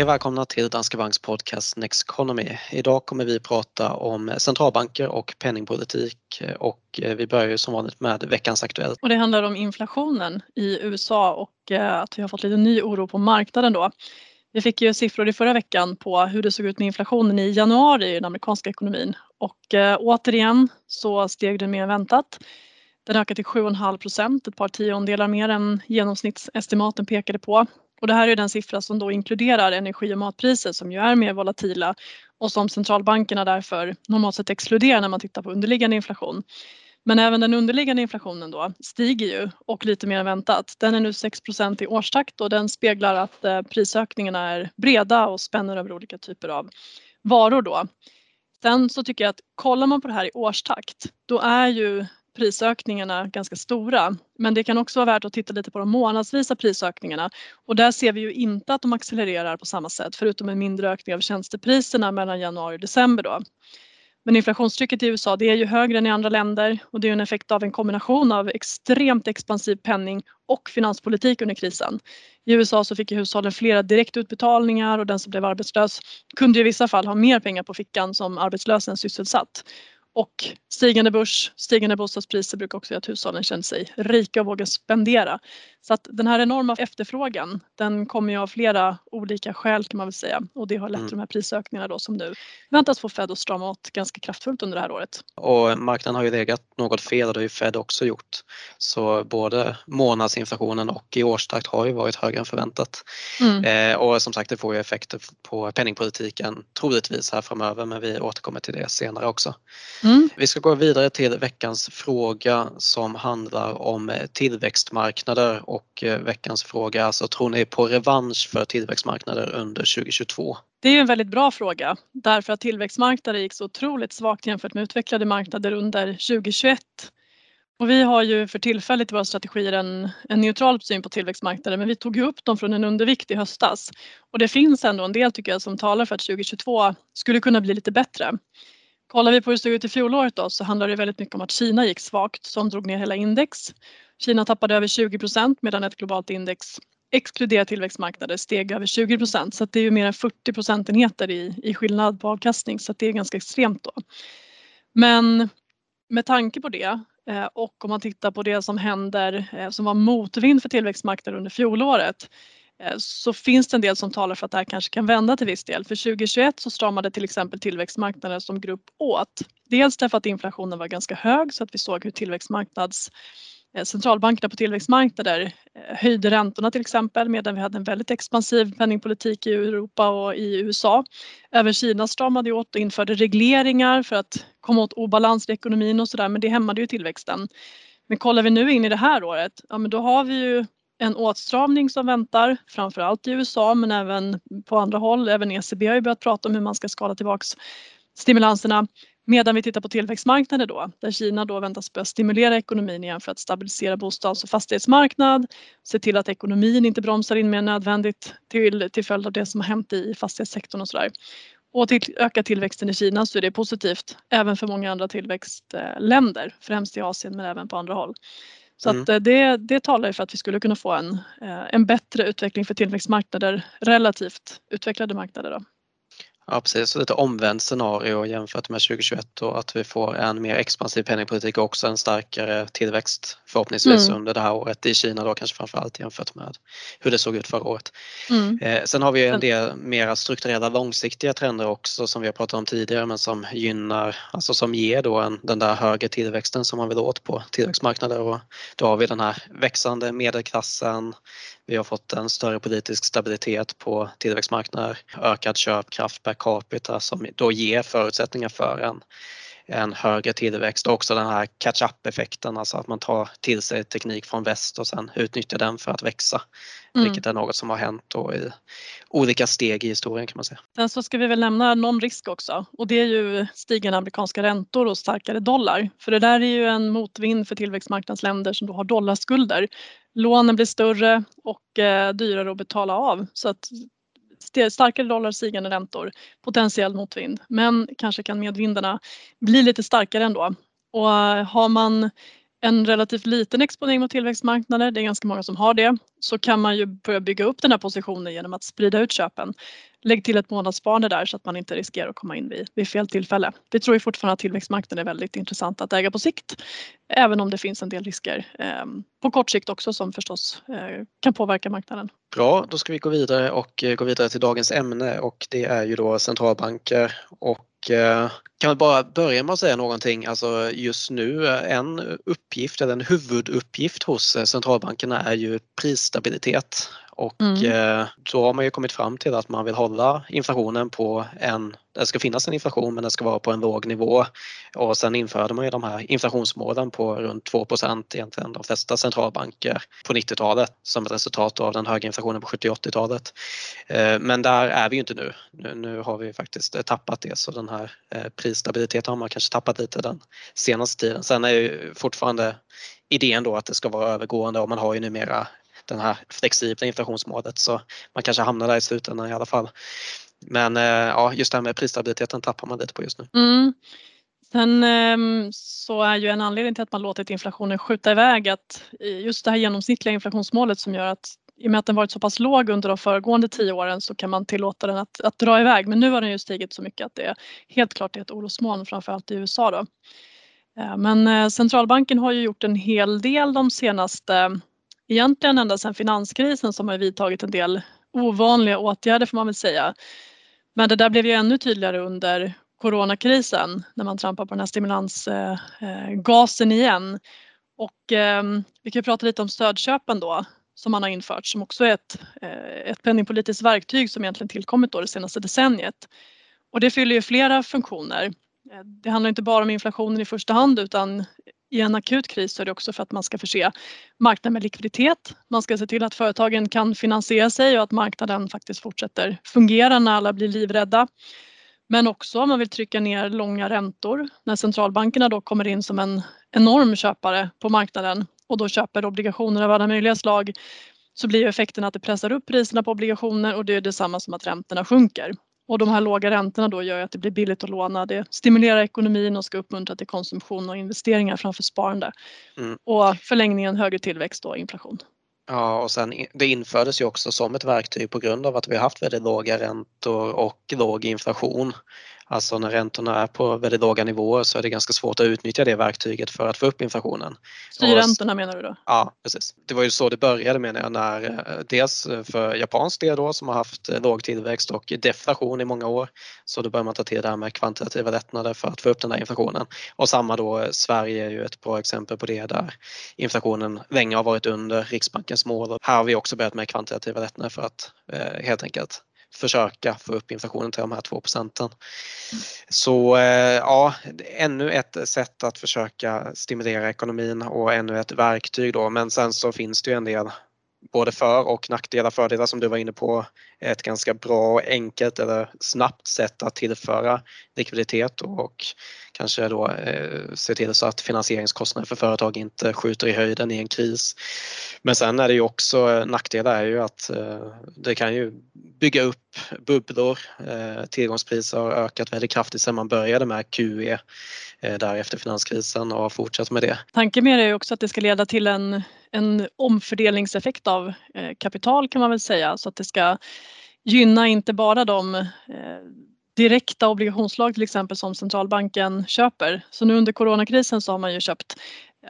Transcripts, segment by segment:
Hej och välkomna till Danske Banks podcast Next Economy. Idag kommer vi prata om centralbanker och penningpolitik och eh, vi börjar ju som vanligt med veckans Aktuellt. Och det handlar om inflationen i USA och eh, att vi har fått lite ny oro på marknaden då. Vi fick ju siffror i förra veckan på hur det såg ut med inflationen i januari i den amerikanska ekonomin och eh, återigen så steg den mer än väntat. Den ökade till 7,5 procent, ett par tiondelar mer än genomsnittsestimaten pekade på. Och det här är den siffra som då inkluderar energi och matpriser som ju är mer volatila och som centralbankerna därför normalt sett exkluderar när man tittar på underliggande inflation. Men även den underliggande inflationen då stiger ju och lite mer än väntat. Den är nu 6% i årstakt och den speglar att eh, prisökningarna är breda och spänner över olika typer av varor då. Sen så tycker jag att kollar man på det här i årstakt då är ju prisökningarna ganska stora. Men det kan också vara värt att titta lite på de månadsvisa prisökningarna och där ser vi ju inte att de accelererar på samma sätt förutom en mindre ökning av tjänstepriserna mellan januari och december då. Men inflationstrycket i USA det är ju högre än i andra länder och det är en effekt av en kombination av extremt expansiv penning och finanspolitik under krisen. I USA så fick hushållen flera direktutbetalningar och den som blev arbetslös kunde i vissa fall ha mer pengar på fickan som arbetslös än sysselsatt. Och stigande börs, stigande bostadspriser brukar också göra att hushållen känner sig rika och vågar spendera. Så att den här enorma efterfrågan den kommer ju av flera olika skäl kan man väl säga och det har lett till mm. de här prisökningarna då som nu väntas få Fed att strama åt ganska kraftfullt under det här året. Och marknaden har ju legat något fel och det har ju Fed också gjort. Så både månadsinflationen och i årstakt har ju varit högre än förväntat. Mm. Eh, och som sagt det får ju effekter på penningpolitiken troligtvis här framöver men vi återkommer till det senare också. Mm. Vi ska gå vidare till veckans fråga som handlar om tillväxtmarknader och eh, veckans fråga alltså tror ni på revansch för tillväxtmarknader under 2022? Det är en väldigt bra fråga därför att tillväxtmarknader gick så otroligt svagt jämfört med utvecklade marknader under 2021. Och vi har ju för tillfället i våra strategier en, en neutral syn på tillväxtmarknader men vi tog upp dem från en undervikt i höstas. Och det finns ändå en del tycker jag som talar för att 2022 skulle kunna bli lite bättre. Kollar vi på hur det såg ut i fjolåret då så handlar det väldigt mycket om att Kina gick svagt som drog ner hela index. Kina tappade över 20 procent medan ett globalt index exkluderat tillväxtmarknader steg över 20 procent så det är ju mer än 40 procentenheter i, i skillnad på avkastning så att det är ganska extremt då. Men med tanke på det eh, och om man tittar på det som händer eh, som var motvind för tillväxtmarknader under fjolåret Eh, så finns det en del som talar för att det här kanske kan vända till viss del. För 2021 så stramade till exempel tillväxtmarknaden som grupp åt. Dels därför att inflationen var ganska hög så att vi såg hur tillväxtmarknads eh, centralbankerna på tillväxtmarknader eh, höjde räntorna till exempel medan vi hade en väldigt expansiv penningpolitik i Europa och i USA. Även Kina stramade åt och införde regleringar för att komma åt obalans i ekonomin och sådär men det hämmade ju tillväxten. Men kollar vi nu in i det här året, ja men då har vi ju en åtstramning som väntar, framförallt i USA men även på andra håll. Även ECB har ju börjat prata om hur man ska skala tillbaks stimulanserna. Medan vi tittar på tillväxtmarknader då, där Kina då väntas börja stimulera ekonomin igen för att stabilisera bostads och fastighetsmarknad, se till att ekonomin inte bromsar in mer än nödvändigt till, till följd av det som har hänt i fastighetssektorn och sådär. Och till öka tillväxten i Kina så är det positivt även för många andra tillväxtländer, främst i Asien men även på andra håll. Så mm. att eh, det, det talar ju för att vi skulle kunna få en, eh, en bättre utveckling för tillväxtmarknader relativt utvecklade marknader. Då. Ja precis, så lite omvänt scenario jämfört med 2021 och att vi får en mer expansiv penningpolitik och också en starkare tillväxt förhoppningsvis mm. under det här året i Kina då kanske framförallt jämfört med hur det såg ut förra året. Mm. Eh, sen har vi en del mera strukturella långsiktiga trender också som vi har pratat om tidigare men som gynnar, alltså som ger då en, den där högre tillväxten som man vill åt på tillväxtmarknader och då har vi den här växande medelklassen, vi har fått en större politisk stabilitet på tillväxtmarknader, ökad köpkraft per capita som då ger förutsättningar för en, en högre tillväxt och också den här catch-up effekten, alltså att man tar till sig teknik från väst och sen utnyttjar den för att växa. Mm. Vilket är något som har hänt då i olika steg i historien kan man säga. Sen så ska vi väl nämna någon risk också och det är ju stigande amerikanska räntor och starkare dollar. För det där är ju en motvind för tillväxtmarknadsländer som då har dollarskulder lånen blir större och eh, dyrare att betala av. Så att starkare dollar, stigande räntor, potentiell motvind. Men kanske kan medvindarna bli lite starkare ändå. Och eh, har man en relativt liten exponering mot tillväxtmarknader, det är ganska många som har det, så kan man ju börja bygga upp den här positionen genom att sprida ut köpen. Lägg till ett månadssparande där så att man inte riskerar att komma in vid, vid fel tillfälle. Vi tror ju fortfarande att tillväxtmarknaden är väldigt intressant att äga på sikt, även om det finns en del risker eh, på kort sikt också som förstås eh, kan påverka marknaden. Bra, då ska vi gå vidare och eh, gå vidare till dagens ämne och det är ju då centralbanker och Eh, kan vi bara börja med att säga någonting, alltså just nu eh, en uppgift eller en huvuduppgift hos eh, centralbankerna är ju prisstabilitet och mm. då har man ju kommit fram till att man vill hålla inflationen på en, det ska finnas en inflation men den ska vara på en låg nivå och sen införde man ju de här inflationsmålen på runt 2 egentligen de flesta centralbanker på 90-talet som ett resultat av den höga inflationen på 70-80-talet. Men där är vi ju inte nu. Nu har vi faktiskt tappat det så den här prisstabiliteten har man kanske tappat lite den senaste tiden. Sen är ju fortfarande idén då att det ska vara övergående och man har ju numera den här flexibla inflationsmålet så man kanske hamnar där i slutändan i alla fall. Men eh, ja, just det här med prisstabiliteten tappar man lite på just nu. Mm. Sen ehm, så är ju en anledning till att man låtit inflationen skjuta iväg att just det här genomsnittliga inflationsmålet som gör att i och med att den varit så pass låg under de föregående tio åren så kan man tillåta den att, att dra iväg. Men nu har den ju stigit så mycket att det är helt klart är ett orosmoln framförallt i USA. Då. Eh, men eh, centralbanken har ju gjort en hel del de senaste egentligen ända sedan finanskrisen som har vidtagit en del ovanliga åtgärder får man väl säga. Men det där blev ju ännu tydligare under coronakrisen när man trampar på den här stimulansgasen eh, eh, igen. Och ehm, vi kan prata lite om stödköpen då som man har infört som också är ett, eh, ett penningpolitiskt verktyg som egentligen tillkommit då det senaste decenniet. Och det fyller ju flera funktioner. Det handlar inte bara om inflationen i första hand utan i en akut kris så är det också för att man ska förse marknaden med likviditet. Man ska se till att företagen kan finansiera sig och att marknaden faktiskt fortsätter fungera när alla blir livrädda. Men också om man vill trycka ner långa räntor när centralbankerna då kommer in som en enorm köpare på marknaden och då köper obligationer av alla möjliga slag så blir effekten att det pressar upp priserna på obligationer och det är detsamma som att räntorna sjunker. Och de här låga räntorna då gör att det blir billigt att låna. Det stimulerar ekonomin och ska uppmuntra till konsumtion och investeringar framför sparande. Mm. Och förlängningen högre tillväxt och inflation. Ja och sen det infördes ju också som ett verktyg på grund av att vi har haft väldigt låga räntor och låg inflation. Alltså när räntorna är på väldigt låga nivåer så är det ganska svårt att utnyttja det verktyget för att få upp inflationen. Styrräntorna menar du då? Ja precis. Det var ju så det började menar jag när eh, dels för japansk del då som har haft eh, låg tillväxt och deflation i många år. Så då börjar man ta till det här med kvantitativa lättnader för att få upp den där inflationen. Och samma då eh, Sverige är ju ett bra exempel på det där inflationen länge har varit under Riksbankens mål. Här har vi också börjat med kvantitativa lättnader för att eh, helt enkelt försöka få upp inflationen till de här 2 procenten. Så eh, ja, ännu ett sätt att försöka stimulera ekonomin och ännu ett verktyg då men sen så finns det ju en del både för och nackdelar, fördelar som du var inne på. Ett ganska bra, och enkelt eller snabbt sätt att tillföra likviditet och kanske då eh, se till så att finansieringskostnader för företag inte skjuter i höjden i en kris. Men sen är det ju också eh, nackdelar är ju att eh, det kan ju bygga upp bubblor. Eh, tillgångspriser har ökat väldigt kraftigt sedan man började med QE eh, finanskrisen och har fortsatt med det. Tanken med det är också att det ska leda till en, en omfördelningseffekt av eh, kapital kan man väl säga så att det ska gynna inte bara de eh, direkta obligationslag till exempel som centralbanken köper. Så nu under coronakrisen så har man ju köpt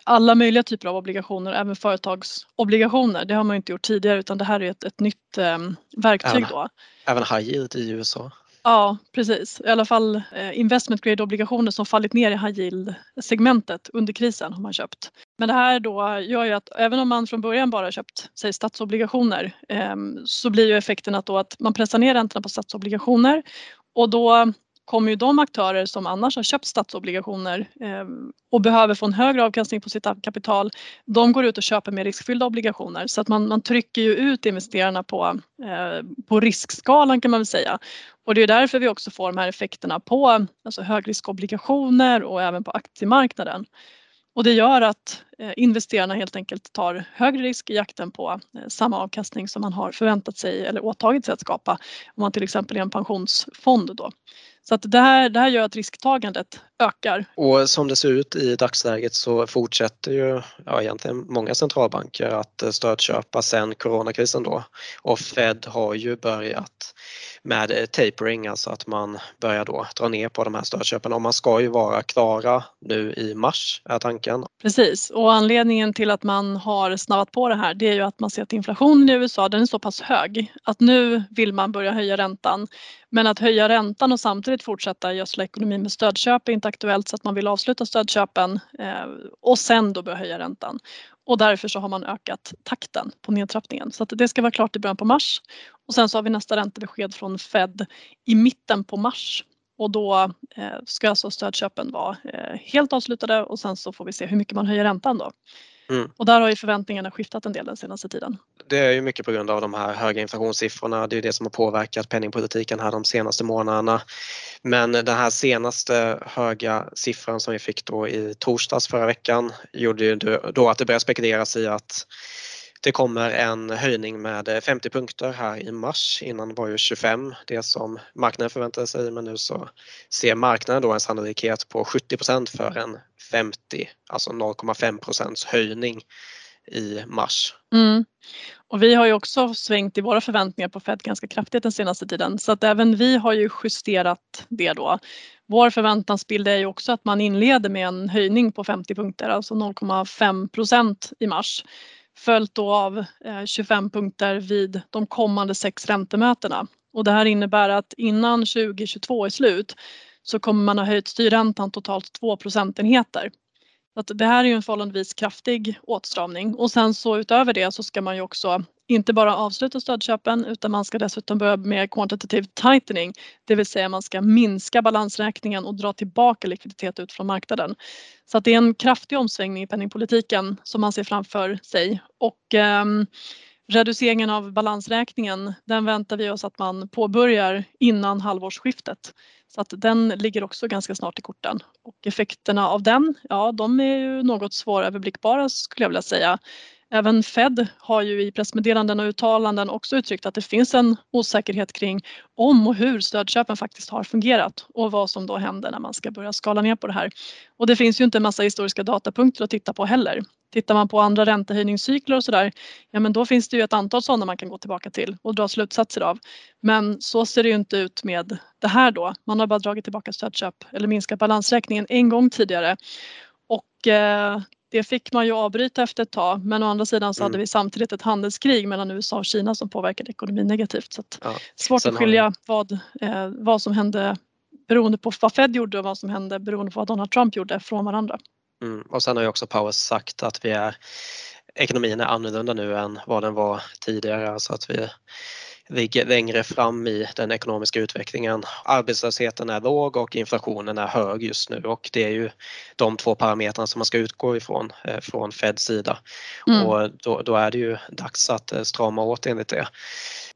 alla möjliga typer av obligationer, även företagsobligationer. Det har man inte gjort tidigare utan det här är ett, ett nytt eh, verktyg även, då. Även high yield i USA? Ja precis, i alla fall eh, investment grade obligationer som fallit ner i high yield segmentet under krisen har man köpt. Men det här då gör ju att även om man från början bara köpt säg statsobligationer ehm, så blir ju effekten att, då att man pressar ner räntorna på statsobligationer och då kommer ju de aktörer som annars har köpt statsobligationer eh, och behöver få en högre avkastning på sitt kapital, de går ut och köper mer riskfyllda obligationer så att man, man trycker ju ut investerarna på, eh, på riskskalan kan man väl säga. Och det är därför vi också får de här effekterna på alltså högriskobligationer och även på aktiemarknaden. Och det gör att eh, investerarna helt enkelt tar högre risk i jakten på eh, samma avkastning som man har förväntat sig eller åtagit sig att skapa om man till exempel är en pensionsfond då. Så att det, här, det här gör att risktagandet ökar. Och som det ser ut i dagsläget så fortsätter ju ja, egentligen många centralbanker att stödköpa sen coronakrisen då. Och Fed har ju börjat med tapering, alltså att man börjar då dra ner på de här stödköpen och man ska ju vara klara nu i mars är tanken. Precis och anledningen till att man har snabbat på det här det är ju att man ser att inflationen i USA den är så pass hög att nu vill man börja höja räntan. Men att höja räntan och samtidigt fortsätta gödsla ekonomin med stödköp är inte aktuellt så att man vill avsluta stödköpen eh, och sen då börja höja räntan. Och därför så har man ökat takten på nedtrappningen så att det ska vara klart i början på mars. Och sen så har vi nästa räntebesked från Fed i mitten på mars och då eh, ska alltså stödköpen vara eh, helt avslutade och sen så får vi se hur mycket man höjer räntan då. Mm. Och där har ju förväntningarna skiftat en del den senaste tiden. Det är ju mycket på grund av de här höga inflationssiffrorna. Det är det som har påverkat penningpolitiken här de senaste månaderna. Men den här senaste höga siffran som vi fick då i torsdags förra veckan gjorde ju då att det började spekuleras i att det kommer en höjning med eh, 50 punkter här i mars. Innan var ju 25 det som marknaden förväntade sig men nu så ser marknaden då en sannolikhet på 70% för en 50, alltså 0,5 höjning i mars. Mm. Och vi har ju också svängt i våra förväntningar på Fed ganska kraftigt den senaste tiden så att även vi har ju justerat det då. Vår förväntansbild är ju också att man inleder med en höjning på 50 punkter, alltså 0,5% i mars följt då av eh, 25 punkter vid de kommande sex räntemötena. Och det här innebär att innan 2022 är slut så kommer man ha höjt styrräntan totalt 2 procentenheter. Så att det här är ju en förhållandevis kraftig åtstramning och sen så utöver det så ska man ju också inte bara avsluta stödköpen utan man ska dessutom börja med quantitative tightening, det vill säga man ska minska balansräkningen och dra tillbaka likviditet ut från marknaden. Så att det är en kraftig omsvängning i penningpolitiken som man ser framför sig och eh, reduceringen av balansräkningen den väntar vi oss att man påbörjar innan halvårsskiftet. Så att den ligger också ganska snart i korten och effekterna av den, ja de är ju något svåröverblickbara skulle jag vilja säga. Även Fed har ju i pressmeddelanden och uttalanden också uttryckt att det finns en osäkerhet kring om och hur stödköpen faktiskt har fungerat och vad som då händer när man ska börja skala ner på det här. Och det finns ju inte en massa historiska datapunkter att titta på heller. Tittar man på andra räntehöjningscykler och sådär, ja men då finns det ju ett antal sådana man kan gå tillbaka till och dra slutsatser av. Men så ser det ju inte ut med det här då. Man har bara dragit tillbaka stödköp eller minskat balansräkningen en gång tidigare. Och eh, det fick man ju avbryta efter ett tag men å andra sidan så mm. hade vi samtidigt ett handelskrig mellan USA och Kina som påverkade ekonomin negativt. Så ja. Svårt Sen att skilja har... vad, eh, vad som hände beroende på vad Fed gjorde och vad som hände beroende på vad Donald Trump gjorde från varandra. Mm. Och sen har ju också Powers sagt att vi är ekonomin är annorlunda nu än vad den var tidigare. Alltså att vi ligger längre fram i den ekonomiska utvecklingen. Arbetslösheten är låg och inflationen är hög just nu och det är ju de två parametrarna som man ska utgå ifrån eh, från Feds sida. Mm. Och då, då, är det ju dags att eh, strama åt enligt det.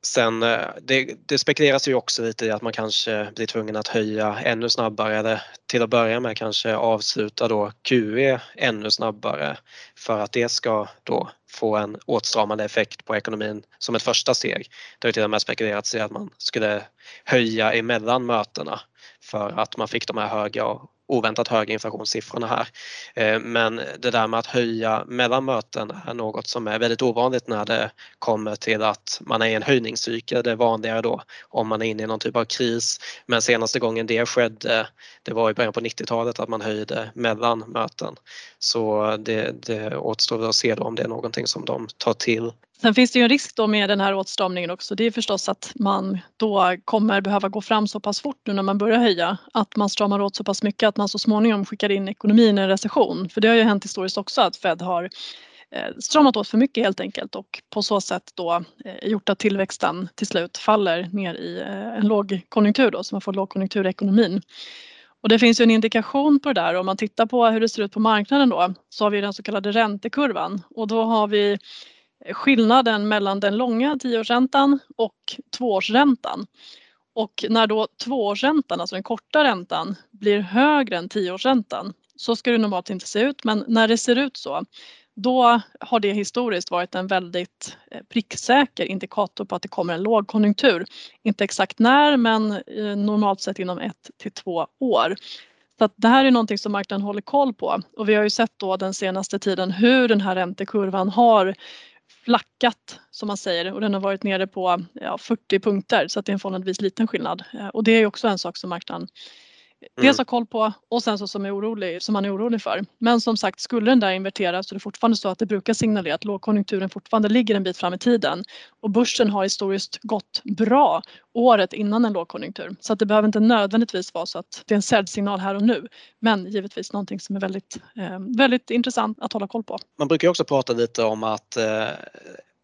Sen eh, det, det spekuleras ju också lite i att man kanske blir tvungen att höja ännu snabbare eller till att börja med kanske avsluta då QE ännu snabbare för att det ska då få en åtstramande effekt på ekonomin som ett första steg. Det har till och med spekulerats i att man skulle höja emellan mötena för att man fick de här höga oväntat höga inflationssiffrorna här. Eh, men det där med att höja mellan möten är något som är väldigt ovanligt när det kommer till att man är i en höjningscykel. Det är vanligare då om man är inne i någon typ av kris. Men senaste gången det skedde, det var i början på 90-talet att man höjde mellan möten. Så det, det återstår att se då om det är någonting som de tar till Sen finns det ju en risk då med den här åtstramningen också. Det är förstås att man då kommer behöva gå fram så pass fort nu när man börjar höja. Att man stramar åt så pass mycket att man så småningom skickar in ekonomin i en recession. För det har ju hänt historiskt också att Fed har eh, stramat åt för mycket helt enkelt och på så sätt då eh, gjort att tillväxten till slut faller ner i eh, en lågkonjunktur då så man får lågkonjunktur i ekonomin. Och det finns ju en indikation på det där om man tittar på hur det ser ut på marknaden då så har vi den så kallade räntekurvan och då har vi skillnaden mellan den långa tioårsräntan och tvåårsräntan. Och när då tvåårsräntan, alltså den korta räntan, blir högre än tioårsräntan så ska det normalt inte se ut men när det ser ut så då har det historiskt varit en väldigt eh, pricksäker indikator på att det kommer en lågkonjunktur. Inte exakt när men eh, normalt sett inom ett till två år. Så det här är någonting som marknaden håller koll på och vi har ju sett då den senaste tiden hur den här räntekurvan har flackat som man säger och den har varit nere på ja, 40 punkter så att det är en förhållandevis liten skillnad. Eh, och det är också en sak som marknaden Dels ha koll på och sen så som, är orolig, som man är orolig för. Men som sagt, skulle den där inverteras så är det fortfarande så att det brukar signalera att lågkonjunkturen fortfarande ligger en bit fram i tiden. Och börsen har historiskt gått bra året innan en lågkonjunktur. Så att det behöver inte nödvändigtvis vara så att det är en säljsignal här och nu. Men givetvis någonting som är väldigt, eh, väldigt intressant att hålla koll på. Man brukar också prata lite om att eh,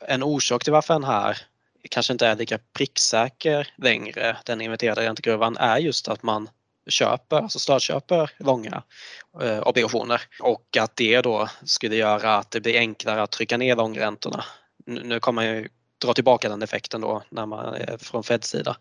en orsak till varför den här kanske inte är lika pricksäker längre, den inverterade räntekurvan, är just att man köper, alltså stödköper långa eh, obligationer och att det då skulle göra att det blir enklare att trycka ner långräntorna. Nu kommer man ju dra tillbaka den effekten då när man är från Feds sida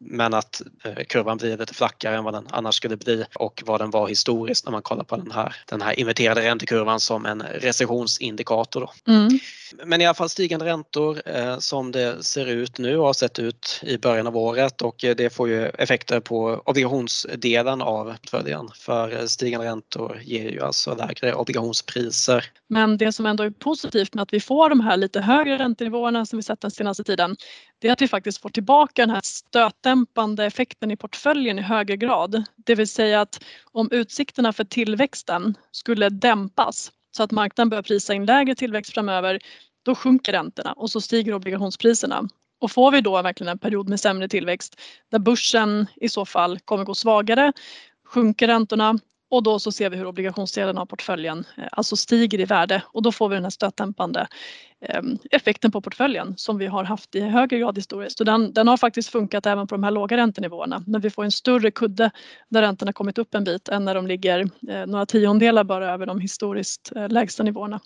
men att eh, kurvan blir lite flackare än vad den annars skulle bli och vad den var historiskt när man kollar på den här, den här inverterade räntekurvan som en recessionsindikator. Då. Mm. Men i alla fall stigande räntor eh, som det ser ut nu och har sett ut i början av året och det får ju effekter på obligationsdelen av portföljen för stigande räntor ger ju alltså lägre obligationspriser. Men det som ändå är positivt med att vi får de här lite högre räntenivåerna som vi sett den senaste tiden det är att vi faktiskt får tillbaka den här stötdämpande effekten i portföljen i högre grad. Det vill säga att om utsikterna för tillväxten skulle dämpas så att marknaden börjar prisa in lägre tillväxt framöver, då sjunker räntorna och så stiger obligationspriserna. Och får vi då verkligen en period med sämre tillväxt där börsen i så fall kommer gå svagare, sjunker räntorna och då så ser vi hur obligationsdelen av portföljen eh, alltså stiger i värde och då får vi den här stötdämpande ehm, effekten på portföljen som vi har haft i högre grad historiskt. Den, den har faktiskt funkat även på de här låga räntenivåerna när vi får en större kudde där räntorna kommit upp en bit än när de ligger eh, några tiondelar bara över de historiskt eh, lägsta nivåerna.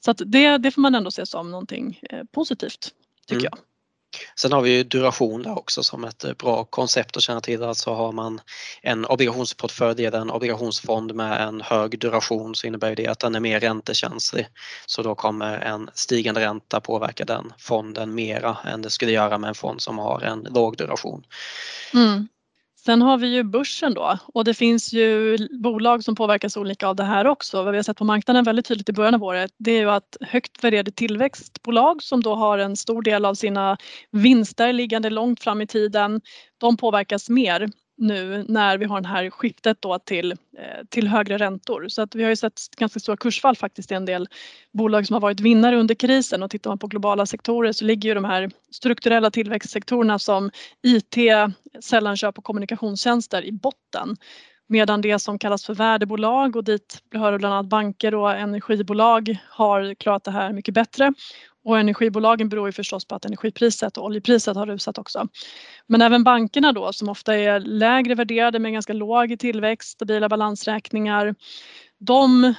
Så att det, det får man ändå se som någonting positivt tycker mm. jag. Sen har vi ju duration där också som ett eh, bra koncept att känna till. Alltså har man en obligationsportfölj eller en obligationsfond med en hög duration så innebär det att den är mer räntekänslig. Så då kommer en stigande ränta påverka den fonden mera än det skulle göra med en fond som har en låg duration. Mm. Sen har vi ju börsen då och det finns ju bolag som påverkas olika av det här också. Vad vi har sett på marknaden väldigt tydligt i början av året det är ju att högt värderade tillväxtbolag som då har en stor del av sina vinster liggande långt fram i tiden, de påverkas mer nu när vi har det här skiftet då till, eh, till högre räntor. Så att vi har ju sett ganska stora kursfall faktiskt i en del bolag som har varit vinnare under krisen och tittar man på globala sektorer så ligger ju de här strukturella tillväxtsektorerna som IT, sällanköp och kommunikationstjänster i botten. Medan det som kallas för värdebolag och dit hör bland annat banker och energibolag har klarat det här mycket bättre. Och energibolagen beror ju förstås på att energipriset och oljepriset har rusat också. Men även bankerna då som ofta är lägre värderade med ganska låg tillväxt, stabila balansräkningar. De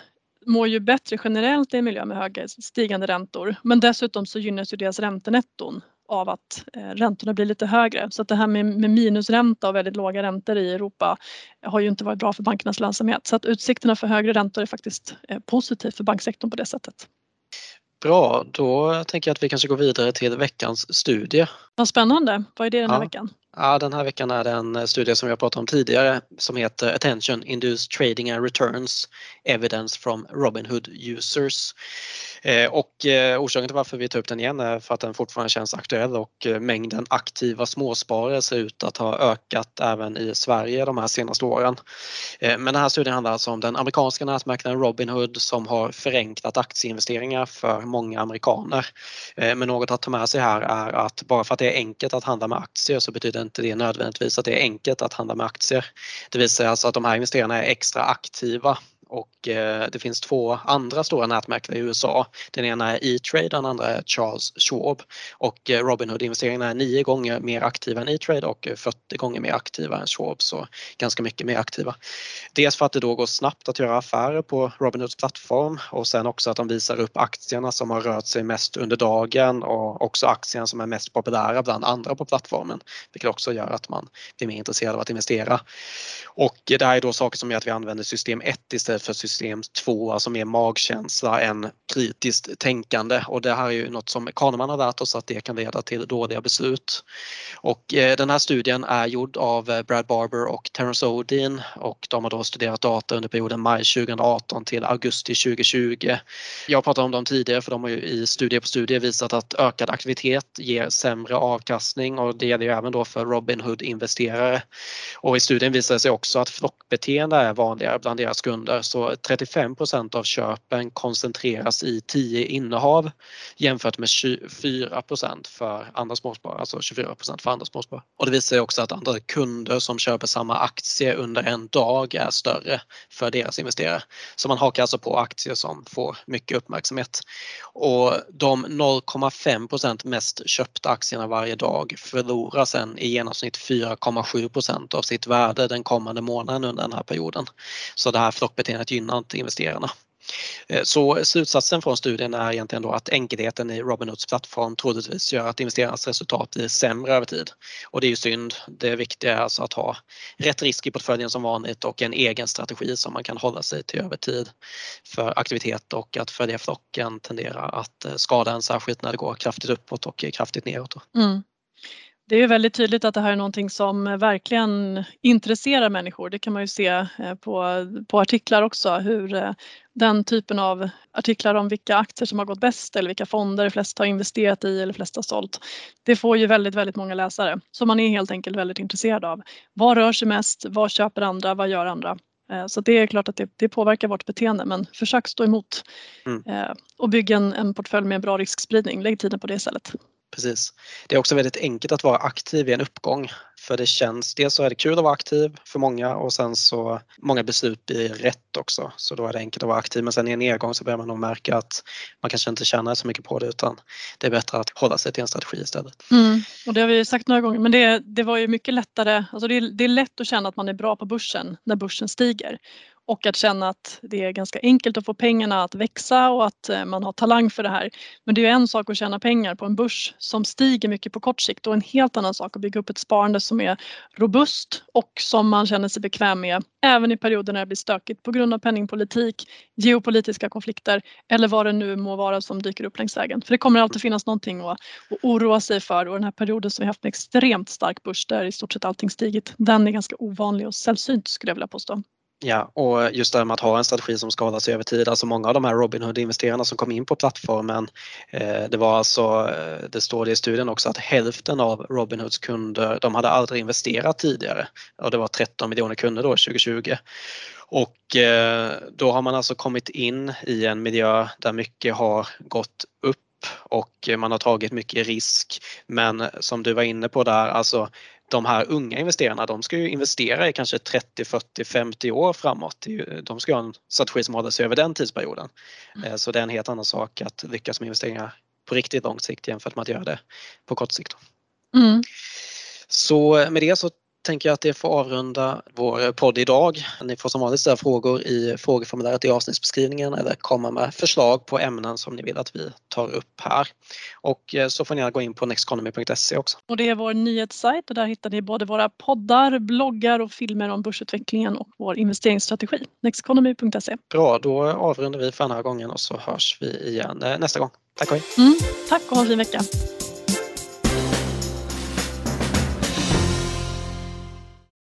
mår ju bättre generellt i en miljö med höga stigande räntor. Men dessutom så gynnas ju deras räntenetton av att eh, räntorna blir lite högre. Så att det här med, med minusränta och väldigt låga räntor i Europa har ju inte varit bra för bankernas lönsamhet. Så att utsikterna för högre räntor är faktiskt eh, positivt för banksektorn på det sättet. Bra, då tänker jag att vi kanske går vidare till veckans studie. Vad spännande. Vad är det den här ja. veckan? Ja, den här veckan är det en eh, studie som vi har pratat om tidigare som heter Attention Induced Trading and Returns Evidence from Robinhood Users. Eh, och eh, orsaken till varför vi tar upp den igen är för att den fortfarande känns aktuell och mängden aktiva småsparare ser ut att ha ökat även i Sverige de här senaste åren. Men den här studien handlar alltså om den amerikanska nätmarknaden Robinhood som har förenklat aktieinvesteringar för många amerikaner. Men något att ta med sig här är att bara för att det är enkelt att handla med aktier så betyder inte det nödvändigtvis att det är enkelt att handla med aktier. Det visar alltså att de här investerarna är extra aktiva och eh, det finns två andra stora nätmäklare i USA. Den ena är E-Trade, den andra är Charles Schwab och eh, Robinhood-investeringarna är nio gånger mer aktiva än E-Trade och eh, 40 gånger mer aktiva än Schwab, så ganska mycket mer aktiva. Dels för att det då går snabbt att göra affärer på Robinhoods plattform och sen också att de visar upp aktierna som har rört sig mest under dagen och också aktierna som är mest populära bland andra på plattformen, vilket också gör att man blir mer intresserad av att investera. Och eh, det här är då saker som gör att vi använder system 1 istället för system 2, alltså mer magkänsla än kritiskt tänkande och det här är ju något som Kahneman har lärt oss att det kan leda till dåliga beslut. Och eh, den här studien är gjord av eh, Brad Barber och Terence Odin och de har då studerat data under perioden maj 2018 till augusti 2020. Jag pratade om dem tidigare för de har ju i studie på studie visat att ökad aktivitet ger sämre avkastning och det gäller ju även då för Robinhood-investerare. Och i studien visade det sig också att flockbeteende är vanligare bland deras kunder så 35% av köpen koncentreras i 10 innehav jämfört med 24% för andra småsparare, alltså 24% för andra småsparare. Och det visar sig också att andra kunder som köper samma aktie under en dag är större för deras investerare. Så man hakar alltså på aktier som får mycket uppmärksamhet. Och de 0,5% mest köpta aktierna varje dag förlorar sen i genomsnitt 4,7% av sitt värde den kommande månaden under den här perioden. Så det här flockbeteendet gynna inte investerarna. Eh, så slutsatsen från studien är egentligen då att enkelheten i Robinhoods plattform troligtvis gör att investerarnas resultat blir sämre över tid. Och det är ju synd. Det viktiga är alltså att ha rätt risk i portföljen som vanligt och en egen strategi som man kan hålla sig till över tid för aktivitet och att följa flocken tenderar att eh, skada en särskilt när det går kraftigt uppåt och kraftigt neråt. Mm. Det är väldigt tydligt att det här är någonting som verkligen intresserar människor. Det kan man ju se eh, på, på artiklar också hur eh, den typen av artiklar om vilka aktier som har gått bäst eller vilka fonder flest har investerat i eller flest har sålt. Det får ju väldigt, väldigt många läsare. Så man är helt enkelt väldigt intresserad av vad rör sig mest, vad köper andra, vad gör andra? Eh, så det är klart att det, det påverkar vårt beteende men försök stå emot mm. och bygga en, en portfölj med bra riskspridning. Lägg tiden på det istället. Precis. Det är också väldigt enkelt att vara aktiv i en uppgång för det känns, dels så är det kul att vara aktiv för många och sen så många beslut blir rätt också så då är det enkelt att vara aktiv men sen i en nedgång så börjar man nog märka att man kanske inte tjänar så mycket på det utan det är bättre att hålla sig till en strategi istället. Mm. Och det har vi ju sagt några gånger men det, det var ju mycket lättare, alltså det, det är lätt att känna att man är bra på börsen när börsen stiger och att känna att det är ganska enkelt att få pengarna att växa och att eh, man har talang för det här. Men det är en sak att tjäna pengar på en börs som stiger mycket på kort sikt och en helt annan sak att bygga upp ett sparande som är robust och som man känner sig bekväm med även i perioder när det blir stökigt på grund av penningpolitik, geopolitiska konflikter eller vad det nu må vara som dyker upp längs vägen. För det kommer alltid finnas någonting att, att oroa sig för och den här perioden som vi haft med extremt stark börs där i stort sett allting stigit, den är ganska ovanlig och sällsynt skulle jag vilja påstå. Ja, och just det här med att ha en strategi som ska hålla sig över tid. Alltså många av de här Robinhood-investerarna som kom in på plattformen, eh, det var alltså, eh, det står det i studien också, att hälften av Robinhoods kunder, de hade aldrig investerat tidigare. Och det var 13 miljoner kunder då 2020. Och eh, då har man alltså kommit in i en miljö där mycket har gått upp och man har tagit mycket risk. Men som du var inne på där, alltså de här unga investerarna de ska ju investera i kanske 30, 40, 50 år framåt. De ska ha en strategi som håller sig över den tidsperioden. Mm. Eh, så det är en helt annan sak att lyckas med investeringar på riktigt lång sikt jämfört med att göra det på kort sikt. Mm. Så med det så tänker jag att det får avrunda vår podd idag. Ni får som vanligt ställa frågor i frågeformuläret i avsnittsbeskrivningen eller komma med förslag på ämnen som ni vill att vi tar upp här. Och eh, så får ni gärna gå in på nexteconomy.se också. Och det är vår nyhetssajt och där hittar ni både våra poddar, bloggar och filmer om börsutvecklingen och vår investeringsstrategi. nexteconomy.se. Bra, då avrundar vi för den här gången och så hörs vi igen eh, nästa gång. Tack och hej! Mm, tack och ha en fin vecka!